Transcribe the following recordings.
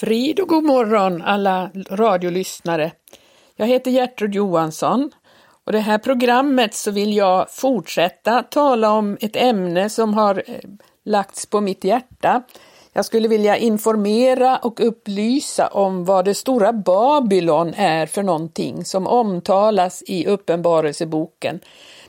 Frid och god morgon alla radiolyssnare. Jag heter Gertrud Johansson och det här programmet så vill jag fortsätta tala om ett ämne som har eh, lagts på mitt hjärta. Jag skulle vilja informera och upplysa om vad det stora Babylon är för någonting som omtalas i Uppenbarelseboken.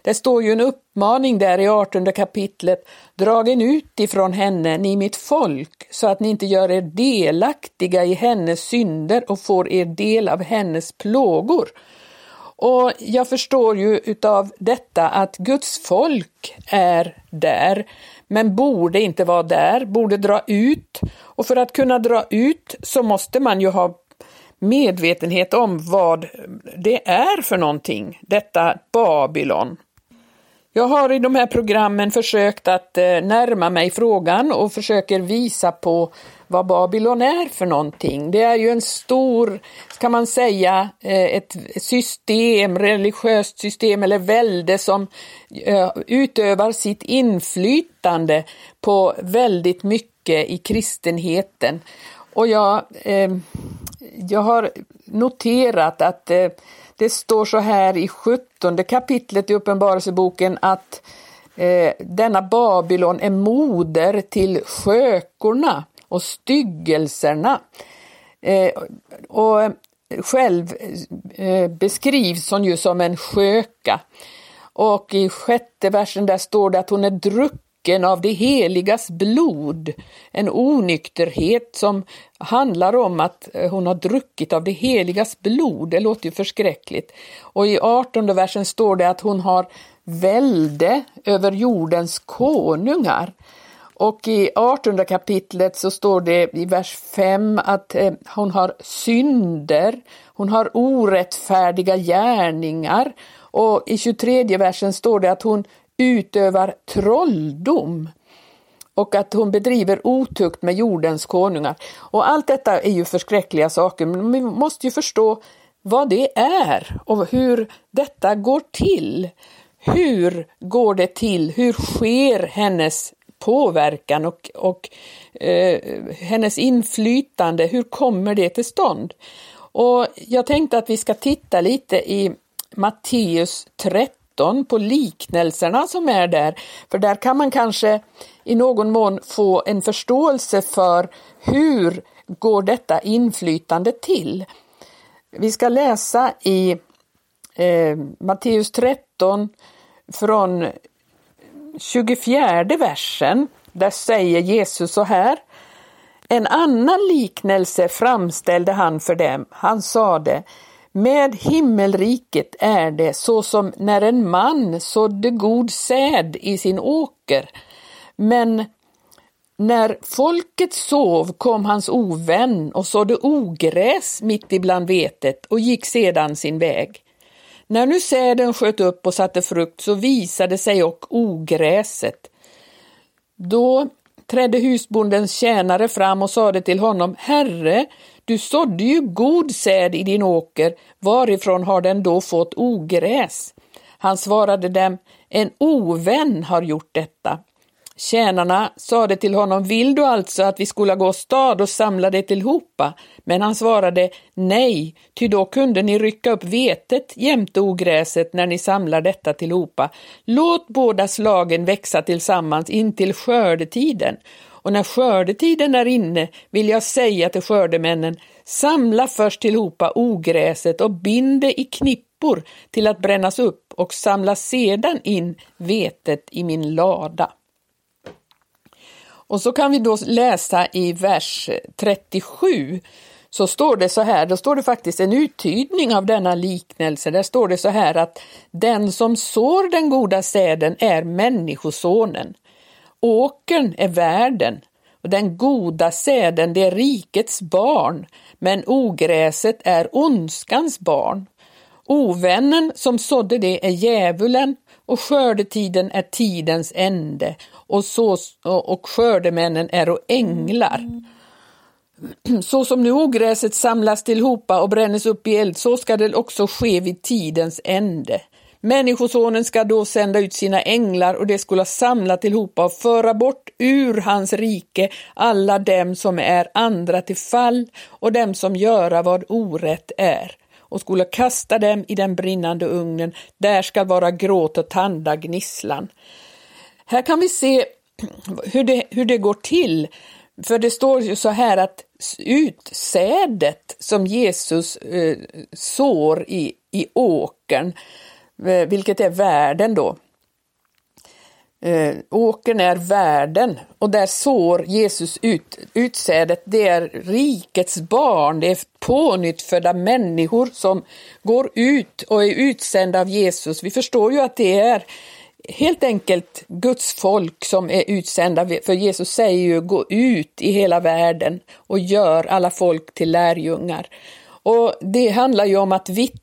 Det står ju en uppmaning där i 18 kapitlet. Dragen ut ifrån henne, ni mitt folk, så att ni inte gör er delaktiga i hennes synder och får er del av hennes plågor. Och jag förstår ju utav detta att Guds folk är där, men borde inte vara där, borde dra ut. Och för att kunna dra ut så måste man ju ha medvetenhet om vad det är för någonting, detta Babylon. Jag har i de här programmen försökt att eh, närma mig frågan och försöker visa på vad Babylon är för någonting. Det är ju en stor, kan man säga, eh, ett system, religiöst system eller välde som eh, utövar sitt inflytande på väldigt mycket i kristenheten. Och jag, jag har noterat att det står så här i 17 kapitlet i Uppenbarelseboken att eh, denna Babylon är moder till skökorna och styggelserna. Eh, och eh, själv eh, beskrivs hon ju som en sköka. Och i sjätte versen där står det att hon är drucken drycken av det heligas blod. En onykterhet som handlar om att eh, hon har druckit av det heligas blod. Det låter ju förskräckligt. Och i 18 versen står det att hon har välde över jordens konungar. Och i 18 kapitlet så står det i vers 5 att eh, hon har synder, hon har orättfärdiga gärningar och i 23 versen står det att hon utövar trolldom och att hon bedriver otukt med jordens konungar. Och allt detta är ju förskräckliga saker, men vi måste ju förstå vad det är och hur detta går till. Hur går det till? Hur sker hennes påverkan och, och eh, hennes inflytande? Hur kommer det till stånd? Och jag tänkte att vi ska titta lite i Matteus 13 13 på liknelserna som är där, för där kan man kanske i någon mån få en förståelse för hur går detta inflytande till. Vi ska läsa i eh, Matteus 13 från 24 versen. Där säger Jesus så här. En annan liknelse framställde han för dem. Han sade med himmelriket är det så som när en man sådde god säd i sin åker. Men när folket sov kom hans ovän och sådde ogräs mitt ibland vetet och gick sedan sin väg. När nu säden sköt upp och satte frukt så visade sig och ogräset. Då trädde husbondens tjänare fram och sade till honom, Herre, du sådde ju god säd i din åker, varifrån har den då fått ogräs? Han svarade dem, en ovän har gjort detta. Tjänarna sade till honom, vill du alltså att vi skola gå stad och samla det tillhopa? Men han svarade, nej, ty då kunde ni rycka upp vetet jämte ogräset när ni samlar detta tillhopa. Låt båda slagen växa tillsammans intill skördetiden. Och när skördetiden är inne vill jag säga till skördemännen, samla först tillhopa ogräset och bind det i knippor till att brännas upp och samla sedan in vetet i min lada. Och så kan vi då läsa i vers 37 så står det så här, då står det faktiskt en uttydning av denna liknelse. Där står det så här att den som sår den goda säden är människosonen. Åkern är världen och den goda säden det är rikets barn, men ogräset är ondskans barn. Ovännen som sådde det är djävulen och skördetiden är tidens ände och, så, och skördemännen är och änglar. Så som nu ogräset samlas tillhopa och brännes upp i eld, så ska det också ske vid tidens ände. Människosonen ska då sända ut sina änglar och de skulle samla tillhopa och föra bort ur hans rike alla dem som är andra till fall och dem som göra vad orätt är och skulle kasta dem i den brinnande ugnen. Där ska vara gråt och tanda gnisslan. Här kan vi se hur det, hur det går till. För det står ju så här att utsädet som Jesus eh, sår i, i åkern, eh, Eh, vilket är världen då. Eh, åkern är världen och där sår Jesus ut utsädet. Det är rikets barn, det är pånyttfödda människor som går ut och är utsända av Jesus. Vi förstår ju att det är helt enkelt Guds folk som är utsända, för Jesus säger ju gå ut i hela världen och gör alla folk till lärjungar. Och det handlar ju om att vittna,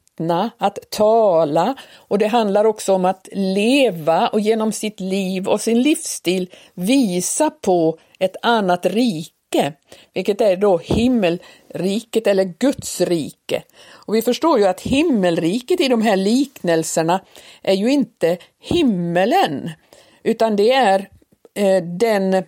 att tala och det handlar också om att leva och genom sitt liv och sin livsstil visa på ett annat rike rike, vilket är då himmelriket eller Guds rike. Och vi förstår ju att himmelriket i de här liknelserna är ju inte himmelen, utan det är eh, den,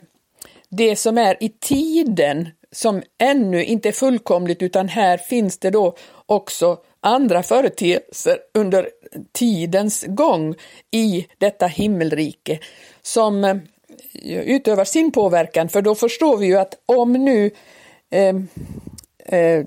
det som är i tiden som ännu inte är fullkomligt, utan här finns det då också andra företeelser under tidens gång i detta himmelrike som eh, utövar sin påverkan, för då förstår vi ju att om nu eh, eh,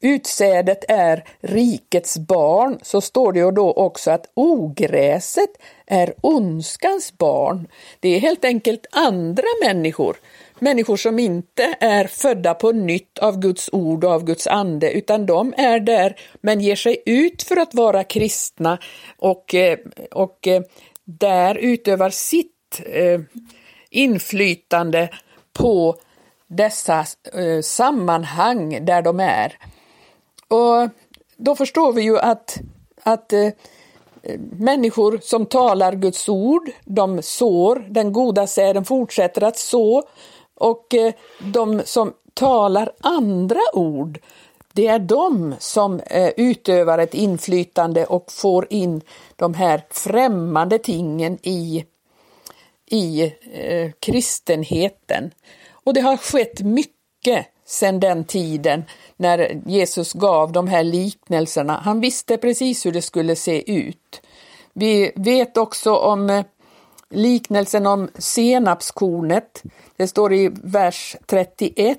utsädet är rikets barn så står det ju då också att ogräset är ondskans barn. Det är helt enkelt andra människor, människor som inte är födda på nytt av Guds ord och av Guds ande, utan de är där men ger sig ut för att vara kristna och, eh, och eh, där utövar sitt eh, inflytande på dessa sammanhang där de är. Och då förstår vi ju att, att människor som talar Guds ord, de sår, den goda säden fortsätter att så och eh, de som talar andra ord, det är de som eh, utövar ett inflytande och får in de här främmande tingen i i eh, kristenheten. Och det har skett mycket sedan den tiden när Jesus gav de här liknelserna. Han visste precis hur det skulle se ut. Vi vet också om eh, liknelsen om senapskornet. Det står i vers 31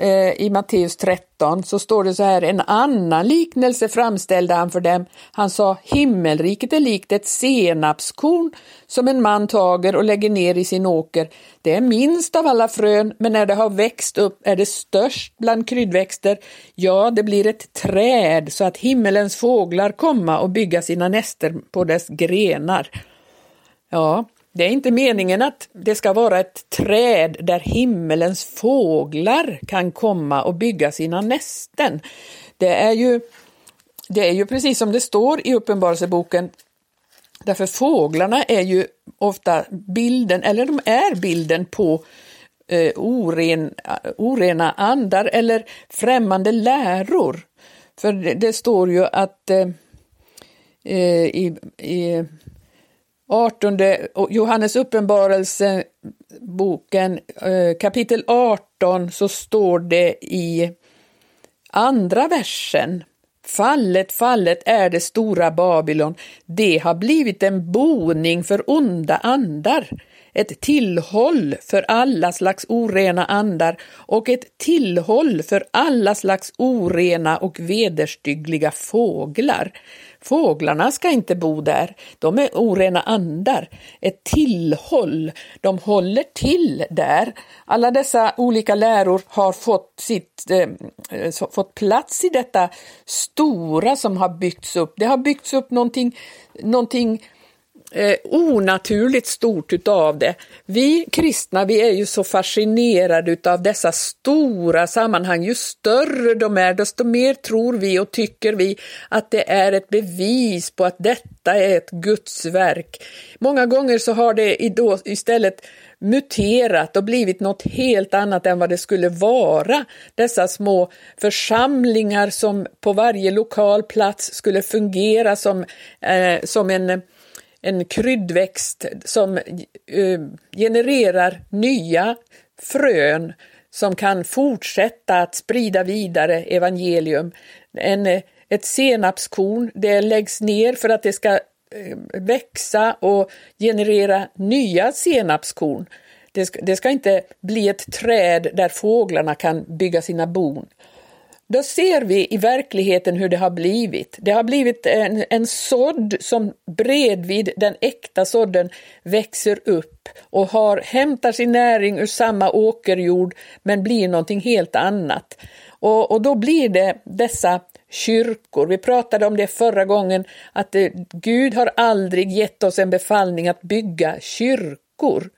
Eh, i Matteus 13 så står det så här, en annan liknelse framställde han för dem. Han sa, himmelriket är likt ett senapskorn som en man tager och lägger ner i sin åker. Det är minst av alla frön, men när det har växt upp är det störst bland kryddväxter. Ja, det blir ett träd så att himmelens fåglar komma och bygga sina näster på dess grenar. Ja, det är inte meningen att det ska vara ett träd där himmelens fåglar kan komma och bygga sina nästen. Det är ju, det är ju precis som det står i Uppenbarelseboken, därför fåglarna är ju ofta bilden, eller de är bilden på eh, oren, orena andar eller främmande läror. För det, det står ju att eh, eh i, i 18, Johannes uppenbarelse, boken eh, kapitel 18, så står det i andra versen Fallet, fallet är det stora Babylon. Det har blivit en boning för onda andar, ett tillhåll för alla slags orena andar och ett tillhåll för alla slags orena och vederstyggliga fåglar. Fåglarna ska inte bo där, de är orena andar, ett tillhåll, de håller till där. Alla dessa olika läror har fått, sitt, eh, eh fått plats i detta stora som har byggts upp. Det har byggts upp någonting, någonting eh, onaturligt stort utav det. Vi kristna, vi är ju så fascinerade utav dessa stora sammanhang. Ju större de är, desto mer tror vi och tycker vi att det är ett bevis på att detta är ett Guds verk. Många gånger så har det istället muterat och blivit något helt annat än vad det skulle vara. Dessa små församlingar som på varje lokal plats skulle fungera som, eh, som en en kryddväxt som eh, genererar nya frön som kan fortsätta att sprida vidare evangelium. En, eh, ett senapskorn, det läggs ner för att det ska eh, växa och generera nya senapskorn. Det ska, det ska inte bli ett träd där fåglarna kan bygga sina bon. Då ser vi i verkligheten hur det har blivit. Det har blivit en, en sådd som bredvid den äkta sådden växer upp och har, hämtar sin näring ur samma åkerjord men blir någonting helt annat. Och, och då blir det dessa kyrkor. Vi pratade om det förra gången, att det, Gud har aldrig gett oss en befallning att bygga kyrkor.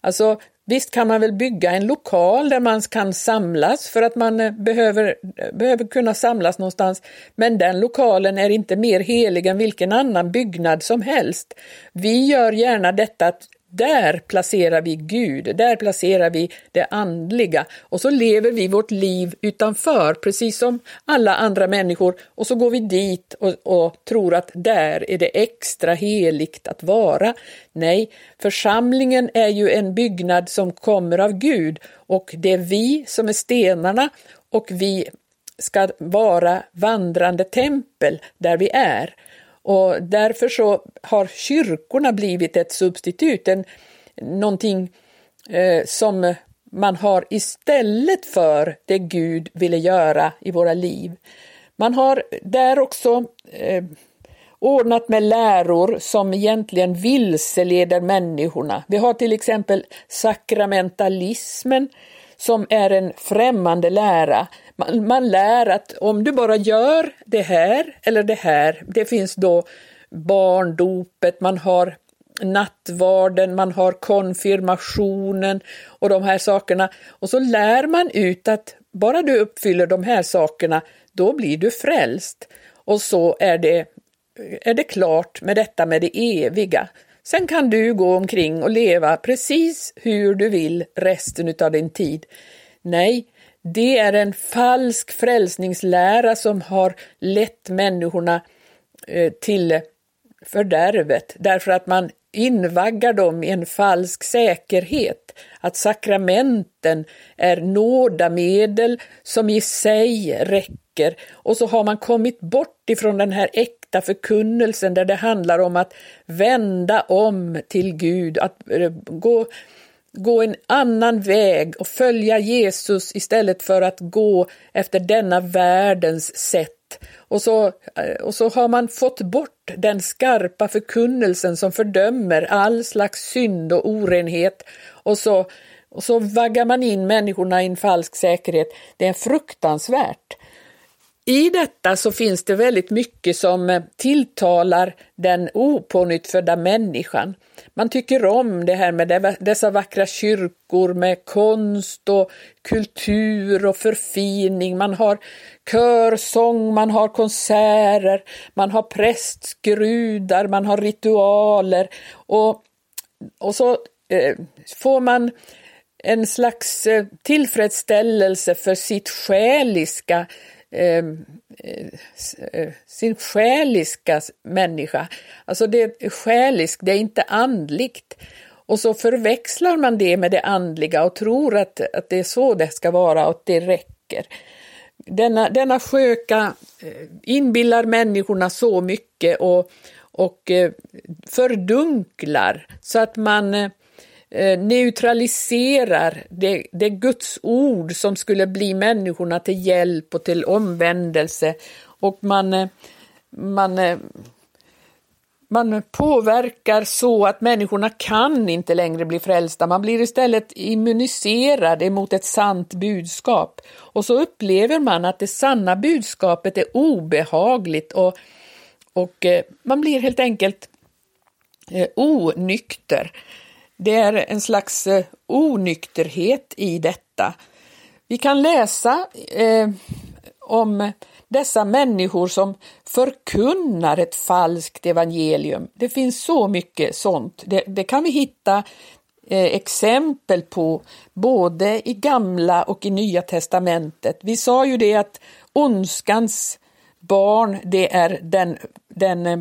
Alltså, Visst kan man väl bygga en lokal där man kan samlas för att man eh, behöver, eh, behöver kunna samlas någonstans, men den lokalen är inte mer helig än vilken annan byggnad som helst. Vi gör gärna detta att där placerar vi Gud, där placerar vi det andliga och så lever vi vårt liv utanför, precis som alla andra människor och så går vi dit och, och tror att där är det extra heligt att vara. Nej, församlingen är ju en byggnad som kommer av Gud och det är vi som är stenarna och vi ska vara vandrande tempel där vi är. Och därför så har kyrkorna blivit ett substitut, en, någonting eh, som man har istället för det Gud ville göra i våra liv. Man har där också eh, ordnat med läror som egentligen vilseleder människorna. Vi har till exempel sakramentalismen som är en främmande lära. Man, man lär att om du bara gör det här eller det här, det finns då barndopet, man har nattvarden, man har konfirmationen och de här sakerna. Och så lär man ut att bara du uppfyller de här sakerna, då blir du frälst. Och så är det, är det klart med detta med det eviga. Sen kan du gå omkring och leva precis hur du vill resten av din tid. Nej, det är en falsk frälsningslära som har lett människorna eh, till fördärvet därför att man invaggar dem i en falsk säkerhet, att sakramenten är nådamedel som i sig räcker. Och så har man kommit bort ifrån den här äkta förkunnelsen där det handlar om att vända om till Gud, att eh, gå gå en annan väg och följa Jesus istället för att gå efter denna världens sätt. Och så, och så har man fått bort den skarpa förkunnelsen som fördömer all slags synd och orenhet och så, och så vaggar man in människorna i en falsk säkerhet. Det är fruktansvärt. I detta så finns det väldigt mycket som eh, tilltalar den opånyttfödda människan. Man tycker om det här med dessa vackra kyrkor med konst och kultur och förfining. Man har körsång, man har konserter, man har prästskrudar, man har ritualer och, och så eh, får man en slags eh, tillfredsställelse för sitt själiska Ehm, eh, eh, sin själiska människa. Alltså det är själiskt, det är inte andligt. Och så förväxlar man det med det andliga och tror att, att det är så det ska vara och att det räcker. Denna, denna sköka eh, inbillar människorna så mycket och, och eh, fördunklar så att man Eh, Eh, neutraliserar det, det Guds ord som skulle bli människorna till hjälp och till omvändelse och man, eh, man, eh, man påverkar så att människorna kan inte längre bli frälsta. Man blir istället immuniserad emot ett sant budskap och så upplever man att det sanna budskapet är obehagligt och, och man blir helt enkelt onykter. Det är en slags eh, onykterhet i detta. Vi kan läsa eh, om dessa människor som förkunnar ett falskt evangelium. Det finns så mycket sånt. Det, det kan vi hitta eh, exempel på både i gamla och i nya testamentet. Vi sa ju det att ondskans barn, det är den, den eh,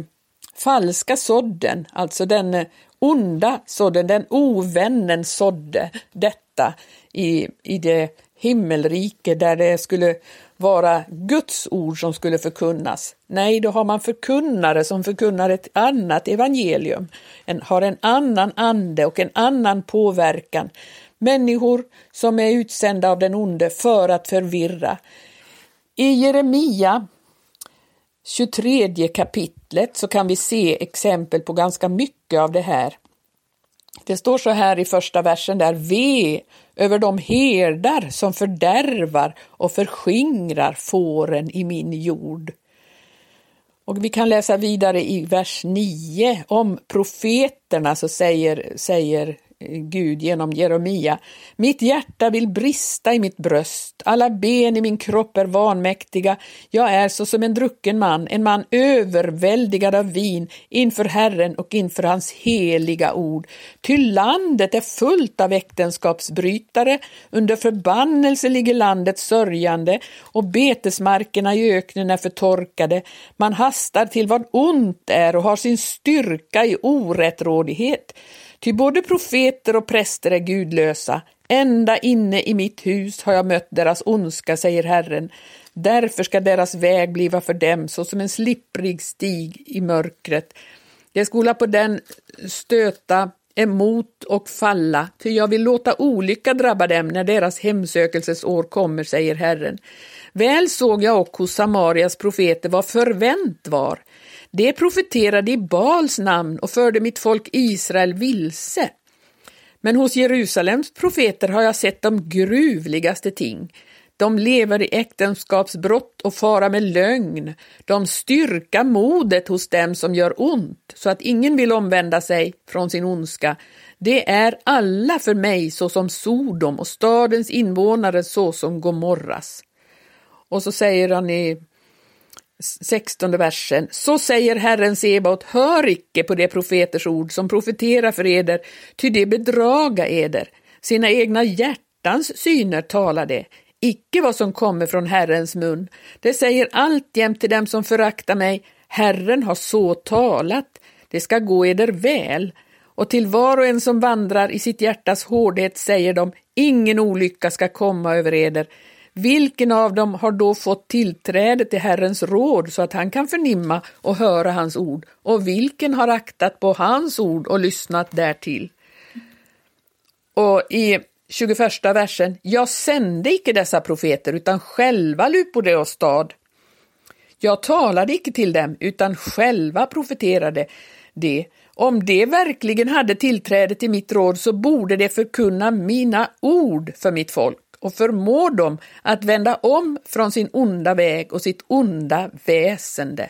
falska sådden, alltså den eh, onda sådde, den ovännen sådde detta i, i det himmelrike där det skulle vara Guds ord som skulle förkunnas. Nej, då har man förkunnare som förkunnar ett annat evangelium, en, har en annan ande och en annan påverkan. Människor som är utsända av den onde för att förvirra. I Jeremia 23 kapitlet så kan vi se exempel på ganska mycket av det här. Det står så här i första versen där, ve över de herdar som fördärvar och förskingrar fåren i min jord. Och vi kan läsa vidare i vers 9 om profeterna så säger, säger Eh, Gud genom Jeremia. Mitt hjärta vill brista i mitt bröst, alla ben i min kropp är vanmäktiga. Jag är så som en drucken man, en man överväldigad av vin inför Herren och inför hans heliga ord. Ty landet är fullt av äktenskapsbrytare, under förbannelse ligger landet sörjande och betesmarkerna i öknen är förtorkade. Man hastar till vad ont är och har sin styrka i orättrådighet. Ty både profeter och präster är gudlösa. Ända inne i mitt hus har jag mött deras ondska, säger Herren. Därför ska deras väg bliva för dem såsom en slipprig stig i mörkret. Jag skola på den stöta emot och falla, ty jag vill låta olycka drabba dem när deras hemsökelsesår kommer, säger Herren. Väl såg jag och hos Samarias profeter vad förvänt var. Det profeterade i Bals namn och förde mitt folk Israel vilse. Men hos Jerusalems profeter har jag sett de gruvligaste ting. De lever i äktenskapsbrott och fara med lögn. De styrka modet hos dem som gör ont, så att ingen vill omvända sig från sin ondska. Det är alla för mig såsom Sodom och stadens invånare såsom Gomorras. Och så säger han i 16 versen. Så säger Herren Sebaot, hör icke på de profeters ord som profeterar för eder, ty det bedraga eder. Sina egna hjärtans syner talar det, icke vad som kommer från Herrens mun. Det säger alltjämt till dem som föraktar mig, Herren har så talat, det ska gå eder väl. Och till var och en som vandrar i sitt hjärtas hårdhet säger de, ingen olycka ska komma över eder, vilken av dem har då fått tillträde till Herrens råd så att han kan förnimma och höra hans ord? Och vilken har aktat på hans ord och lyssnat därtill? Och i 21 versen, jag sände icke dessa profeter utan själva lupade och stad. Jag talade icke till dem utan själva profeterade det. Om de verkligen hade tillträde till mitt råd så borde de förkunna mina ord för mitt folk och förmå dem att vända om från sin onda väg och sitt onda väsende.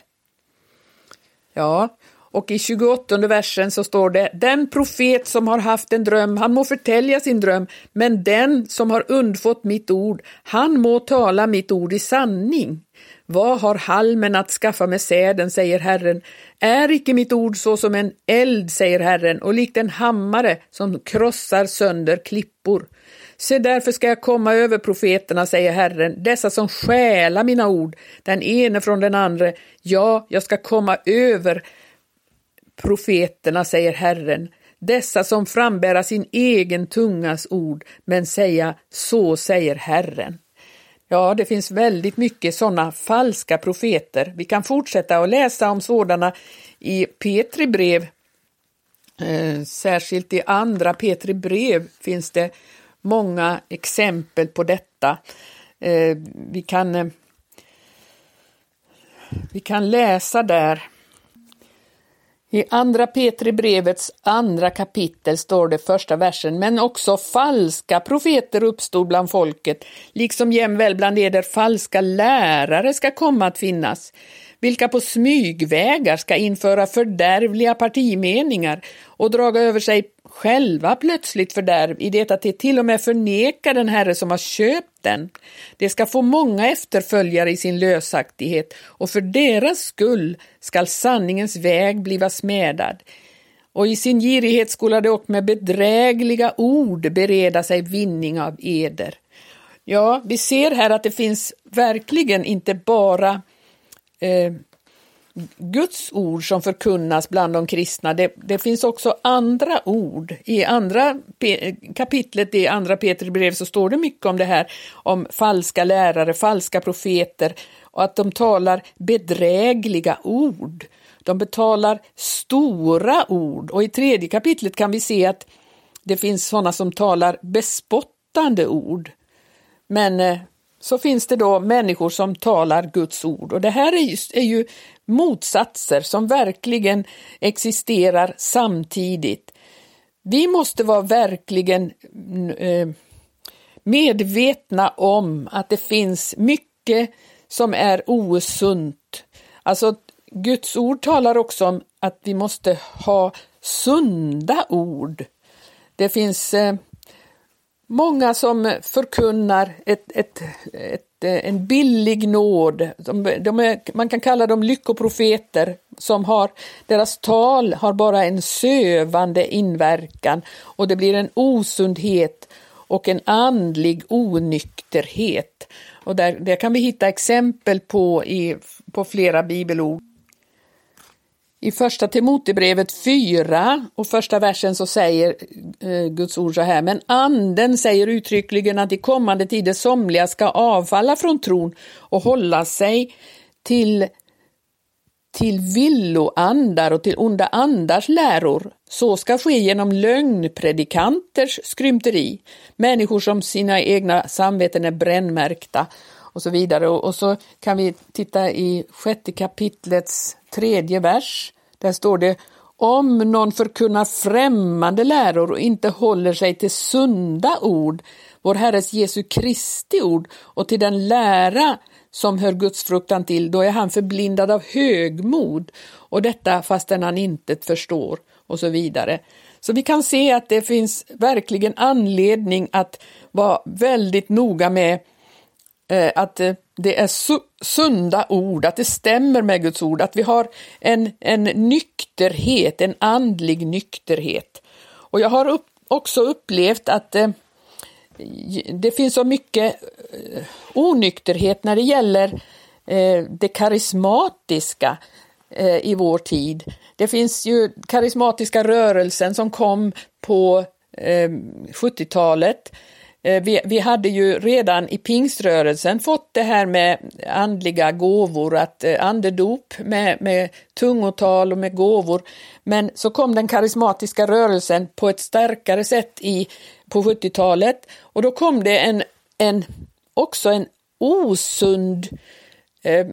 Ja, och i 28 versen så står det, den profet som har haft en dröm, han må förtälja sin dröm, men den som har undfått mitt ord, han må tala mitt ord i sanning. Vad har halmen att skaffa med säden, säger Herren. Är icke mitt ord så som en eld, säger Herren, och likt en hammare som krossar sönder klippor. Se, därför ska jag komma över profeterna, säger Herren, dessa som stjäla mina ord, den ene från den andra. Ja, jag ska komma över profeterna, säger Herren, dessa som frambära sin egen tungas ord, men säga så säger Herren. Ja, det finns väldigt mycket sådana falska profeter. Vi kan fortsätta att läsa om sådana i Petri brev. Eh, särskilt i andra Petri brev finns det många exempel på detta. Eh, vi, kan, eh, vi kan läsa där i andra Petri brevets andra kapitel står det första versen, men också falska profeter uppstod bland folket, liksom jämväl bland eder falska lärare ska komma att finnas vilka på smygvägar ska införa fördärvliga partimeningar och draga över sig själva plötsligt fördärv i det att de till och med förnekar den Herre som har köpt den. De ska få många efterföljare i sin lösaktighet och för deras skull skall sanningens väg bliva smädad. Och i sin girighet skola de och med bedrägliga ord bereda sig vinning av eder. Ja, vi ser här att det finns verkligen inte bara eh, Guds ord som förkunnas bland de kristna. Det, det, finns också andra ord. I andra kapitlet i andra Petri brev så står det mycket om det här, om falska lärare, falska profeter och att de talar bedrägliga ord. De betalar stora ord och i tredje kapitlet kan vi se att det finns sådana som talar bespottande ord. Men eh, så finns det då människor som talar Guds ord och det här är ju, är ju motsatser som verkligen existerar samtidigt. Vi måste vara verkligen eh, medvetna om att det finns mycket som är osunt. Alltså Guds ord talar också om att vi måste ha sunda ord. Det finns eh, Många som förkunnar ett, ett, ett, en billig nåd, de, de är, man kan kalla dem lyckoprofeter, som har, deras tal har bara en sövande inverkan och det blir en osundhet och en andlig onykterhet. Och där, det kan vi hitta exempel på i, på flera bibelord. I första Timotebrevet 4 och första versen så säger eh, Guds ord så här, men anden säger uttryckligen att i kommande tider somliga ska avfalla från tron och hålla sig till, till villoandar och till onda andars läror. Så ska ske genom lögnpredikanters skrymteri, människor som sina egna samveten är brännmärkta och så vidare. Och, och så kan vi titta i sjätte kapitlets tredje vers. Där står det om någon förkunnar främmande läror och inte håller sig till sunda ord, vår Herres Jesu Kristi ord och till den lära som hör Guds fruktan till, då är han förblindad av högmod och detta fastän han inte förstår och så vidare. Så vi kan se att det finns verkligen anledning att vara väldigt noga med Eh, att eh, det är su sunda ord, att det stämmer med Guds ord, att vi har en, en nykterhet, en andlig nykterhet. Och jag har upp, också upplevt att eh, det finns så mycket eh, onykterhet när det gäller eh, det karismatiska eh, i vår tid. Det finns ju karismatiska rörelsen som kom på 70-talet Eh, vi, vi, hade ju redan i pingströrelsen fått det här med andliga gåvor, att eh, andedop med, med tungotal och med gåvor. Men så kom den karismatiska rörelsen på ett starkare sätt i, på 70-talet och då kom det en, en, också en osund eh,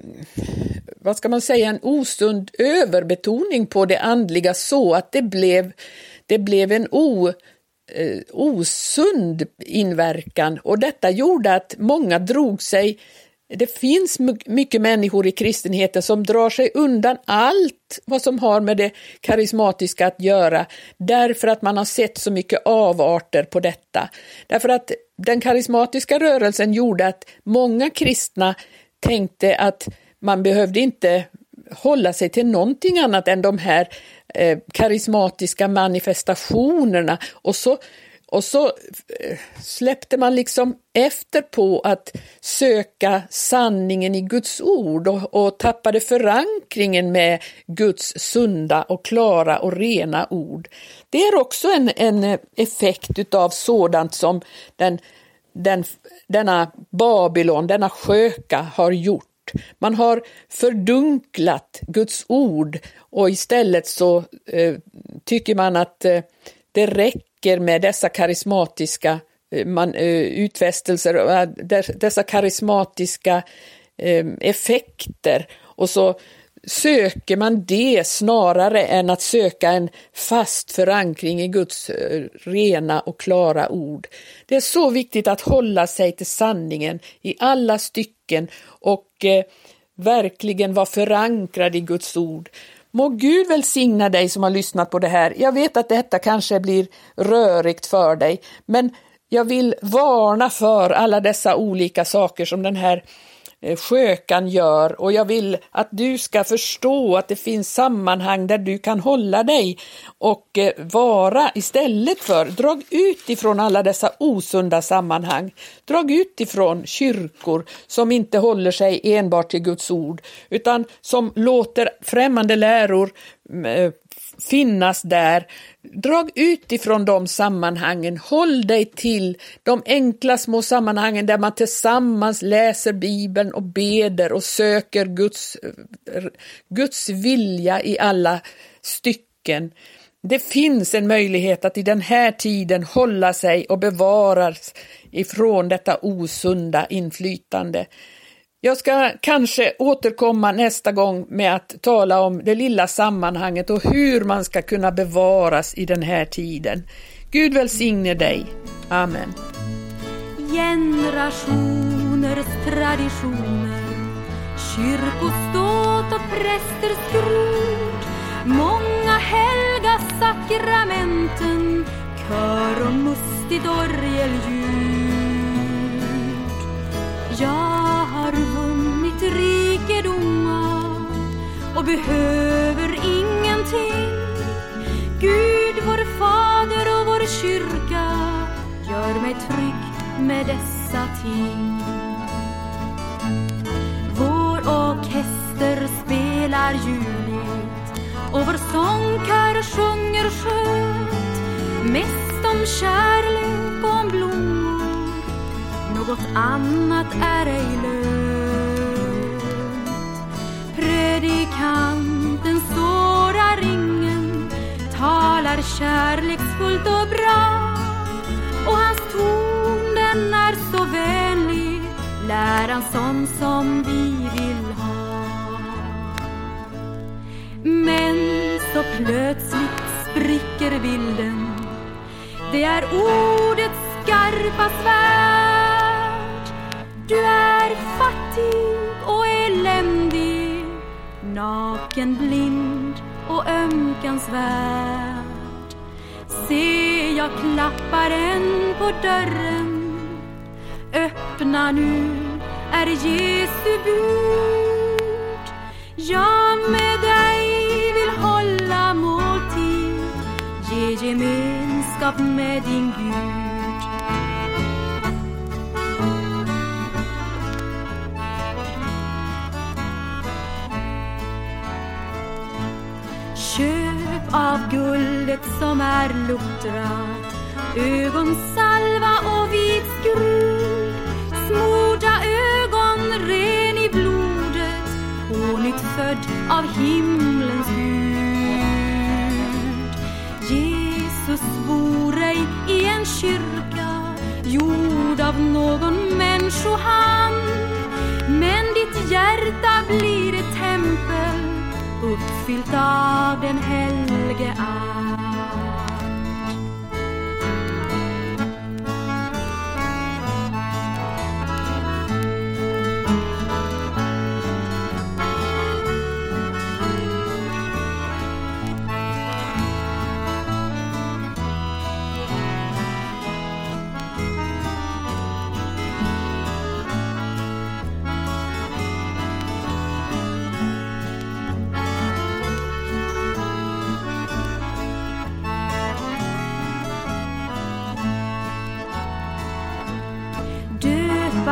vad ska man säga, en osund överbetoning på det andliga så att det blev, det blev en o eh, osund inverkan och detta gjorde att många drog sig det finns mycket människor i kristenheten som drar sig undan allt vad som har med det karismatiska att göra, därför att man har sett så mycket avarter på detta. Därför att den karismatiska rörelsen gjorde att många kristna tänkte att man behövde inte hålla sig till någonting annat än de här eh, karismatiska manifestationerna och så, och så eh, släppte man liksom efter på att söka sanningen i Guds ord och, och tappade förankringen med Guds sunda och klara och rena ord. Det är också en, en effekt av sådant som den, den, denna Babylon, denna sköka har gjort man har fördunklat Guds ord och istället så eh, tycker man att eh, det räcker med dessa karismatiska eh, man, eh, utfästelser, eh, dessa karismatiska eh, effekter och så söker man det snarare än att söka en fast förankring i Guds eh, rena och klara ord. Det är så viktigt att hålla sig till sanningen i alla stycken och eh, verkligen vara förankrad i Guds ord. Må Gud välsigna dig som har lyssnat på det här. Jag vet att detta kanske blir rörigt för dig, men jag vill varna för alla dessa olika saker som den här Eh, Eh, skökan gör och jag vill att du ska förstå att det finns sammanhang där du kan hålla dig och eh, vara istället för, drag ut ifrån alla dessa osunda sammanhang. Drag ut ifrån kyrkor som inte håller sig enbart till Guds ord utan som låter främmande läror eh, finnas där. Drag ut ifrån de sammanhangen, håll dig till de enkla små sammanhangen där man tillsammans läser Bibeln och beder och söker Guds, Guds vilja i alla stycken. Det finns en möjlighet att i den här tiden hålla sig och bevaras ifrån detta osunda inflytande. Jag ska kanske återkomma nästa gång med att tala om det lilla sammanhanget och hur man ska kunna bevaras i den här tiden. Gud välsigne dig. Amen. Generationers traditioner Kyrkoståt och prästers skrot Många helga sakramenten Kör och mustigt orgelljud Jag rikedomar och behöver ingenting. Gud, vår Fader och vår kyrka gör mig trygg med dessa ting. Vår orkester spelar ljuvligt och vår sångkör sjunger skönt mest om kärlek och om blommor något annat är ej lönt. Söder i kanten sårar ringen, talar kärleksfullt och bra. Och hans ton den är så vänlig, läran sån som vi vill ha. Men så plötsligt spricker bilden, det är ordets skarpa svärd. Du är fattig. Naken, blind och ömkansvärd. Se, jag klappar en på dörren Öppna nu, är Jesu bud. Jag med dig vill hålla måltid Ge gemenskap med din Gud. Köp av guldet som är luktrat ögonsalva och vit skrud smorda ögon ren i blodet pånyttfödd av himlens Gud. Jesus bor ej i en kyrka gjord av någon människohand. Men ditt hjärta blir uppfyllt av den helge Ande.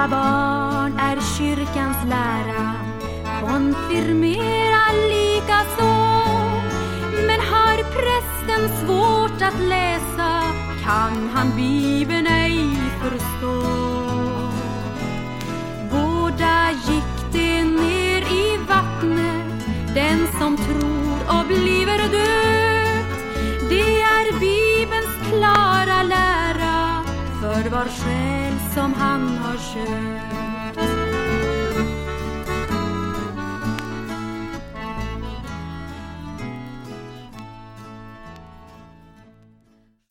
Döpa barn är kyrkans lära. Konfirmera likaså. Men har prästen svårt att läsa kan han Bibeln ej förstå. Båda gick de ner i vattnet. Den som tror och bliver döpt Det är Bibelns klara lära. För var själ som han har köpt